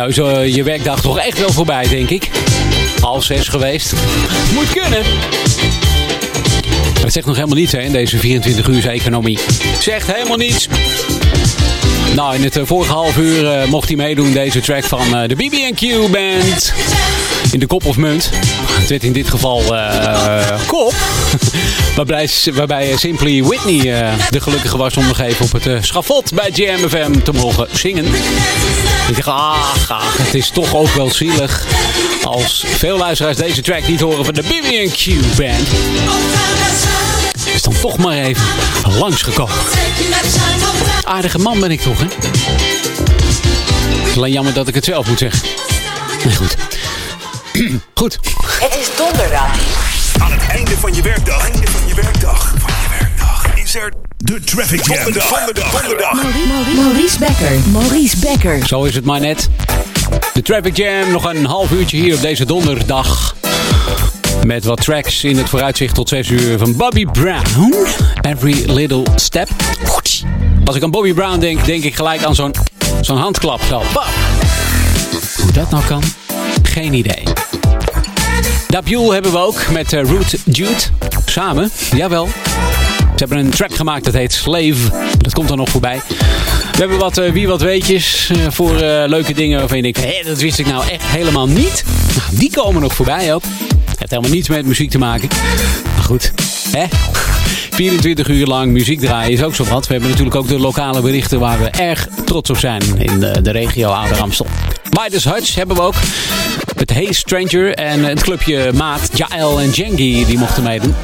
Nou eh, je werkdag toch echt wel voorbij, denk ik. Half zes geweest. Moet kunnen. Het zegt nog helemaal niets hè, in deze 24 uur economie. Zegt helemaal niets. Nou, in het eh, vorige half uur eh, mocht hij meedoen, deze track van eh, de BB&Q Band. In de kop of munt. Het werd in dit geval eh, kop. waarbij, waarbij eh, Simply Whitney eh, de gelukkige was om nog even op het eh, schafot bij JMFM te mogen zingen. Ik dacht, ach, ach, het is toch ook wel zielig als veel luisteraars deze track niet horen van de BB&Q Band. Is dan toch maar even langsgekomen. Aardige man ben ik toch, hè? Alleen jammer dat ik het zelf moet zeggen. Nee, goed. goed. Het is donderdag. Aan het einde van je werkdag. Einde van je werkdag. Van je werkdag. Is er de Traffic Jam. Donderdag. Donderdag. Donderdag. Maurice Becker. Maurice Becker. Zo is het maar net. De Traffic Jam, nog een half uurtje hier op deze donderdag. Met wat tracks in het vooruitzicht tot 6 uur van Bobby Brown. Every Little Step. Als ik aan Bobby Brown denk, denk ik gelijk aan zo'n zo'n handklap. Zo, bam. Hoe dat nou kan? Geen idee. Dabule hebben we ook met eh, Root Jude. Samen, jawel. Ze hebben een track gemaakt dat heet Slave. Dat komt er nog voorbij. We hebben wat eh, wie wat weetjes eh, voor leuke dingen waarvan je denkt, hé, dat wist ik nou echt helemaal niet. Nou, die komen nog voorbij ook. heeft helemaal niets met muziek te maken. Maar goed, hè? 24 uur lang muziek draaien is ook zo wat. We hebben natuurlijk ook de lokale berichten waar we erg trots op zijn in de, de regio Ouder. Midas Hutch hebben we ook. Het Hey Stranger en het clubje Maat, Jael en Jengi die mochten meedoen.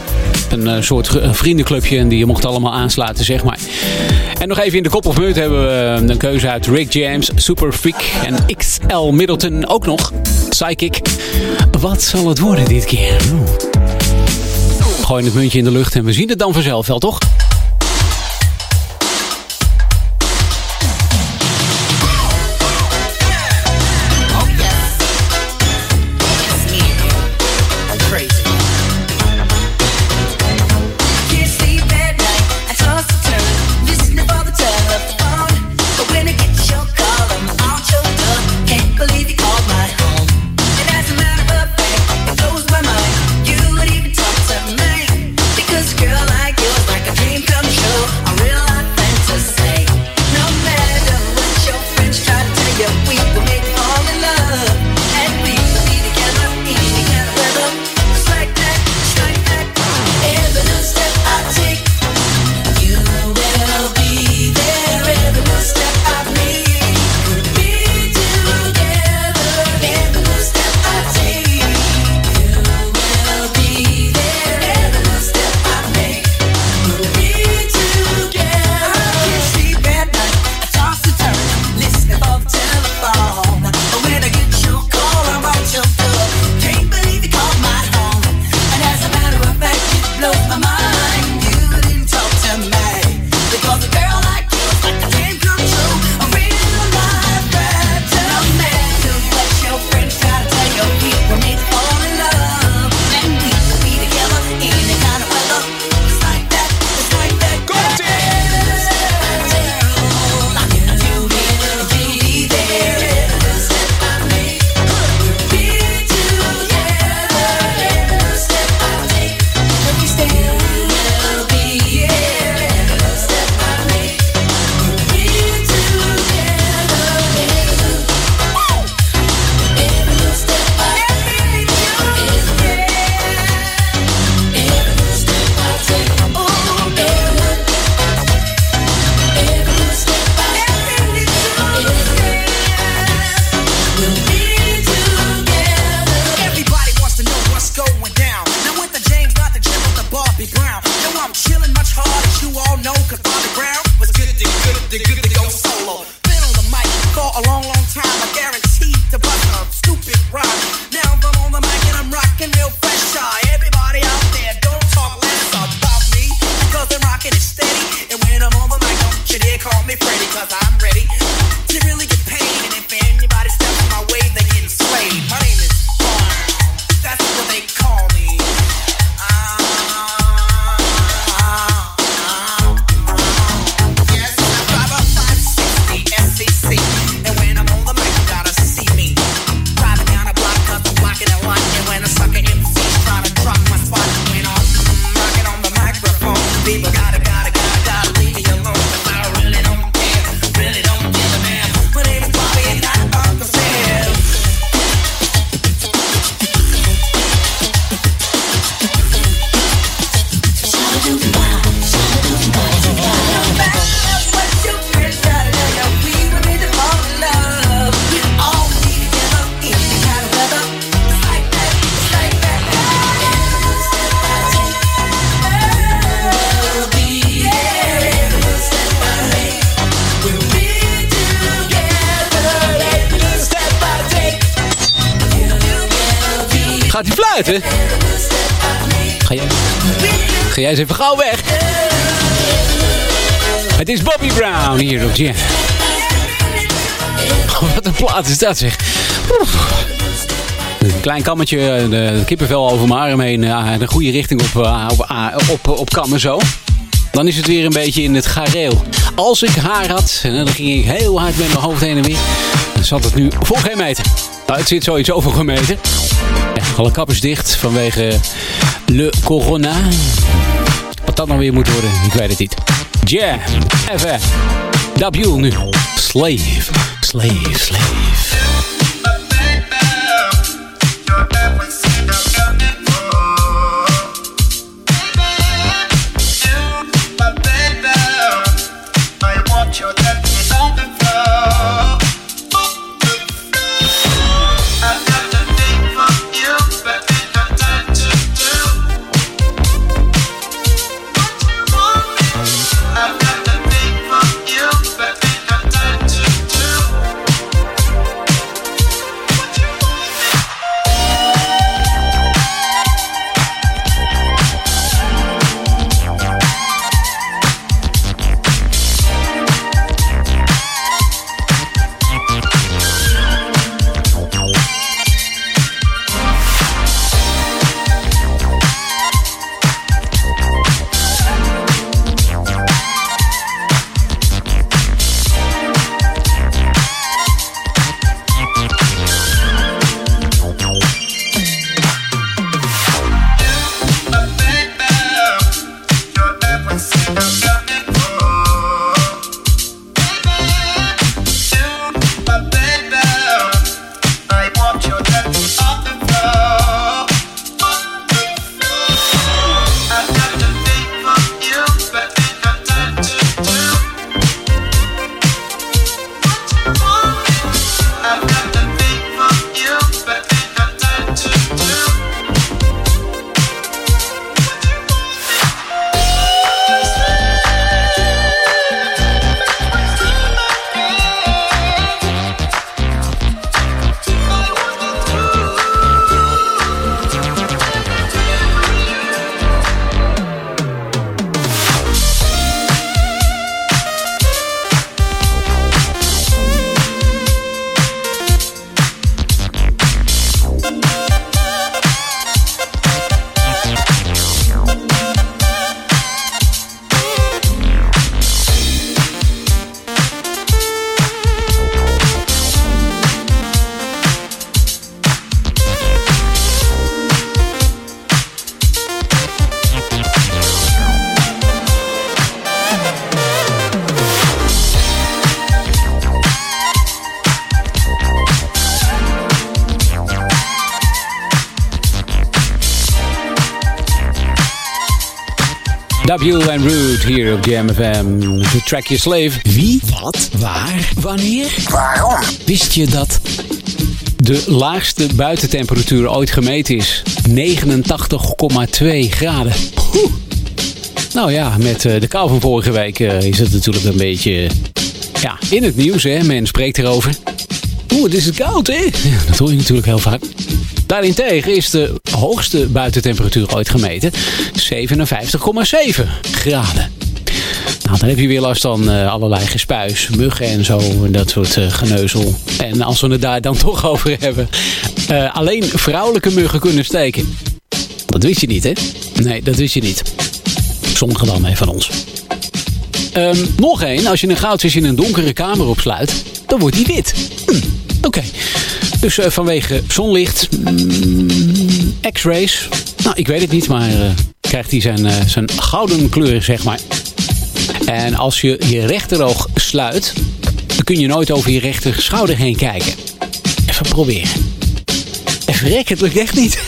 Een eh, soort vriendenclubje en die mochten allemaal aansluiten, zeg maar. En nog even in de kop of meut hebben we eh, een keuze uit Rick James, Super Freak en XL Middleton ook nog. Psychic. Wat zal het worden dit keer? Gooi het muntje in de lucht en we zien het dan vanzelf wel, toch? Buiten? Ga jij, ga jij eens even gauw weg? Het is Bobby Brown hier op Jam. Wat een plaat is dat zeg. Een klein kammetje, de kippenvel over mijn arm heen. ja, de goede richting op, eh, op, op, kammen zo. Dan is het weer een beetje in het gareel. Als ik haar had, dan ging ik heel hard met mijn hoofd heen en weer. Dan zat het nu voor geen meter. Nou, het zit zoiets over gemeten. Alle kappers dicht vanwege le corona. Wat dat nou weer moet worden, ik weet het niet. Jam, even. W nu. Slave, slave, slave. W en Root hier op Jam FM. De track Je Slave. Wie, wat, waar, wanneer? Waarom? Wist je dat de laagste buitentemperatuur ooit gemeten is? 89,2 graden. Oeh. Nou ja, met eh, de kou van vorige week eh, is het natuurlijk een beetje ja, in het nieuws. Hè? Men spreekt erover. Oeh, het is koud hè? Ja, dat hoor je natuurlijk heel vaak. Daarentegen is de hoogste buitentemperatuur ooit gemeten 57,7 graden. Nou, dan heb je weer last van uh, allerlei gespuis, muggen en zo, en dat soort uh, geneuzel. En als we het daar dan toch over hebben, uh, alleen vrouwelijke muggen kunnen steken. Dat wist je niet, hè? Nee, dat wist je niet. Sommigen dan, hè, van ons. Um, nog één, als je een goudvis in een donkere kamer opsluit, dan wordt die wit. Hm, Oké. Dus uh, vanwege zonlicht, mm, x-rays, nou ik weet het niet, maar uh, krijgt hij zijn, uh, zijn gouden kleur zeg maar. En als je je rechteroog sluit, dan kun je nooit over je rechter schouder heen kijken. Even proberen. Even rek, het lukt echt niet.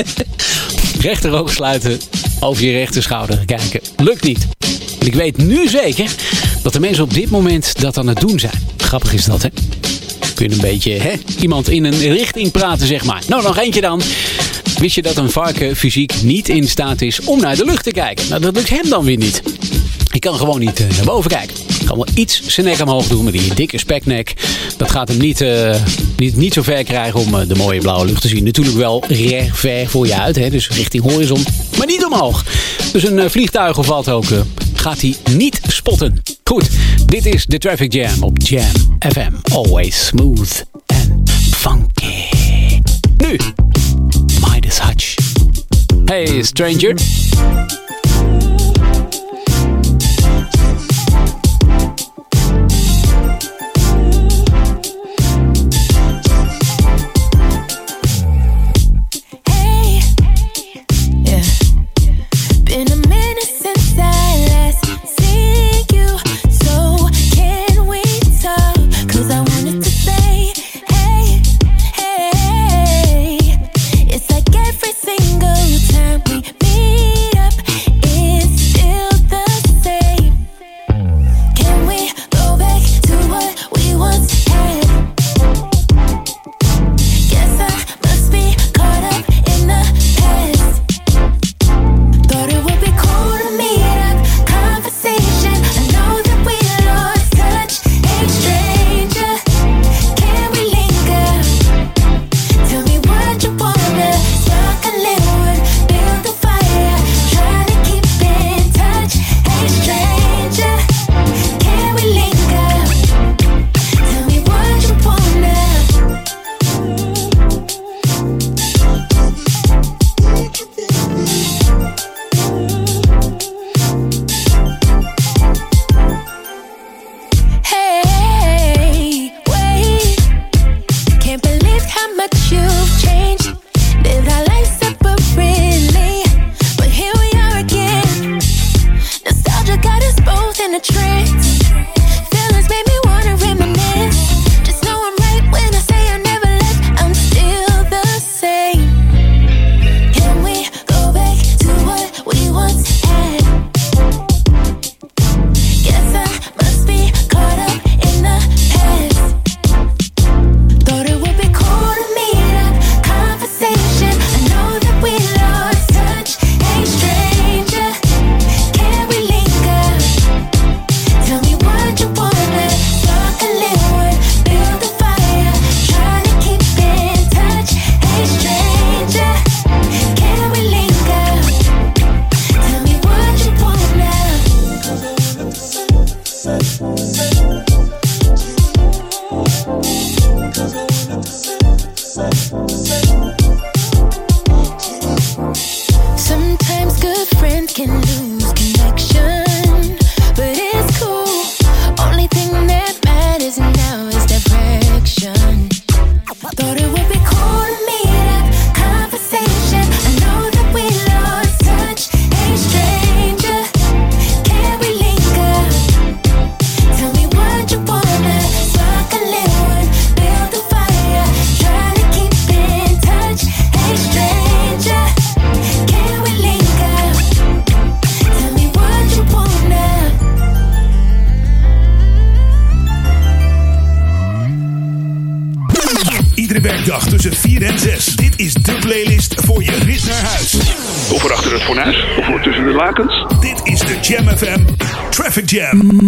rechteroog sluiten, over je rechter schouder kijken. Lukt niet. En ik weet nu zeker dat de mensen op dit moment dat aan het doen zijn. Grappig is dat, hè? Je een beetje hè, iemand in een richting praten, zeg maar. Nou, nog eentje dan. Wist je dat een varken fysiek niet in staat is om naar de lucht te kijken? Nou, dat lukt hem dan weer niet. Hij kan gewoon niet eh, naar boven kijken. Hij kan wel iets zijn nek omhoog doen met die dikke speknek. Dat gaat hem niet, eh, niet, niet zo ver krijgen om eh, de mooie blauwe lucht te zien. Natuurlijk wel recht ver voor je uit, hè, dus richting horizon, maar niet omhoog. Dus een vliegtuig of wat ook gaat hij niet spotten. Goed, dit is de Traffic Jam op Jam FM. Always smooth and funky. Nu, Midas Hutch. Hey stranger.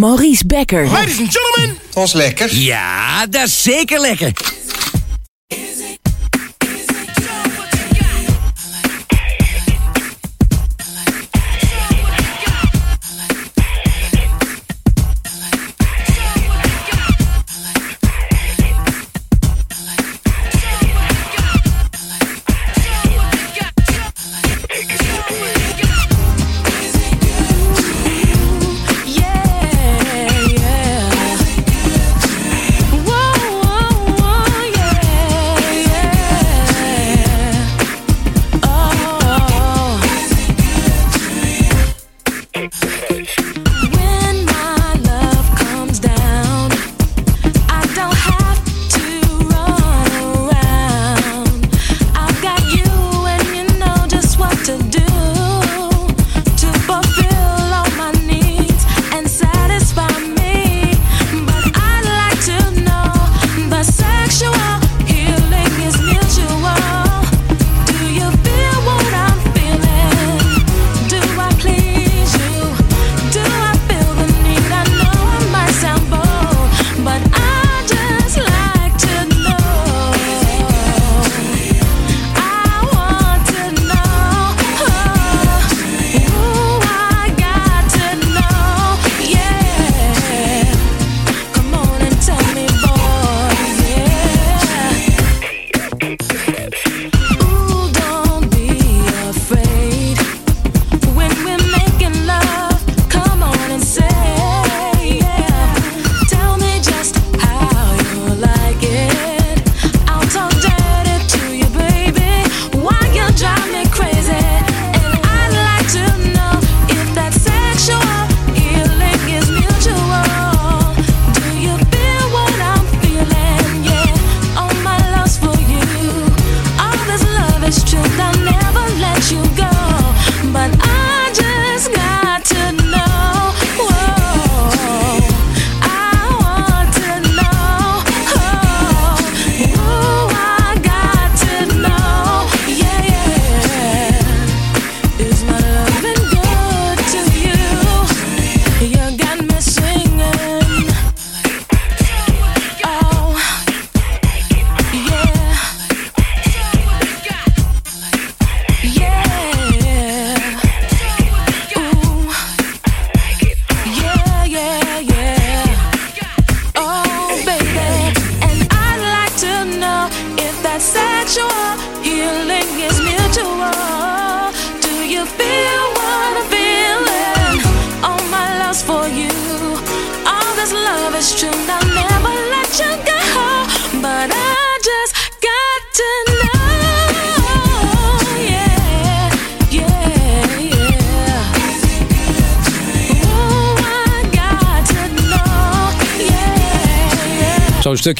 Maurice Becker. Ladies and gentlemen. Dat was lekker. Ja, dat is zeker lekker.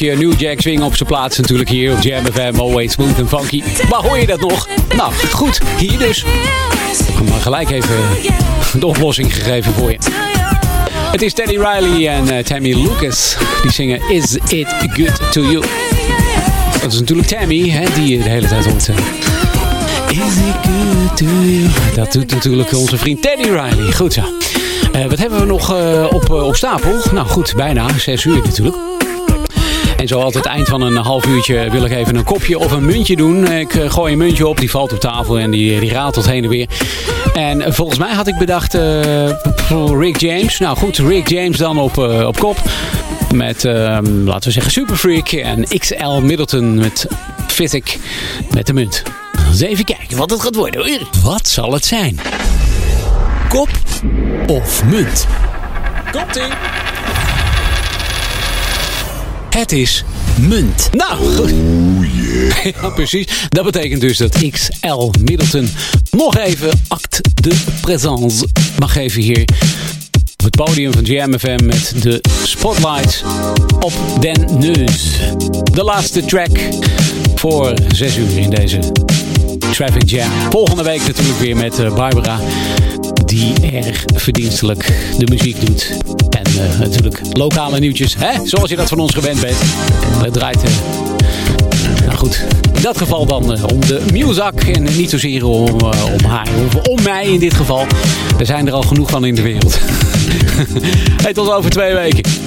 Stukje New Jack Swing op zijn plaats natuurlijk hier op Jam FM. Always smooth and funky. Waar hoor je dat nog? Nou, goed. Hier dus. Maar gelijk even de oplossing gegeven voor je. Het is Teddy Riley en eh, Tammy Lucas. Die zingen Is It Good To You. Dat is natuurlijk Tammy, hè, die de hele tijd hoort. eh. Is it good to you? Dat doet natuurlijk onze vriend Teddy Riley. Goed zo. Eh, wat hebben we nog op, op stapel? Nou goed, bijna. Zes uur natuurlijk. En zo altijd eind van een half uurtje wil ik even een kopje of een muntje doen. Ik eh, gooi een muntje op, die valt op tafel en die, die ratelt heen en weer. En eh, volgens mij had ik bedacht eh, Rick James. Nou goed, Rick James dan op, op kop. Met, ehm, laten we zeggen, Super Freak en XL Middleton met Fittic met de munt. Eens even kijken wat het gaat worden hoor. Wat zal het zijn? Kop of munt? Komt-ie! Het is munt. Nou, goed. Ja, precies. Dat betekent dus dat XL Middleton nog even acte de présence mag geven hier op het podium van JMFM met de spotlight op Den Neus. De laatste track voor 6 uur in deze Traffic Jam. Volgende week natuurlijk weer met eh, Barbara die erg verdienstelijk de muziek doet. En eh, natuurlijk lokale nieuwtjes, hè? zoals je dat van ons gewend bent. Het draait, eh, nou goed, in dat geval dan eh, om de Muzak en niet zozeer om, om haar, of om mij in dit geval. Er zijn er al genoeg van in de wereld. hey, tot over twee weken.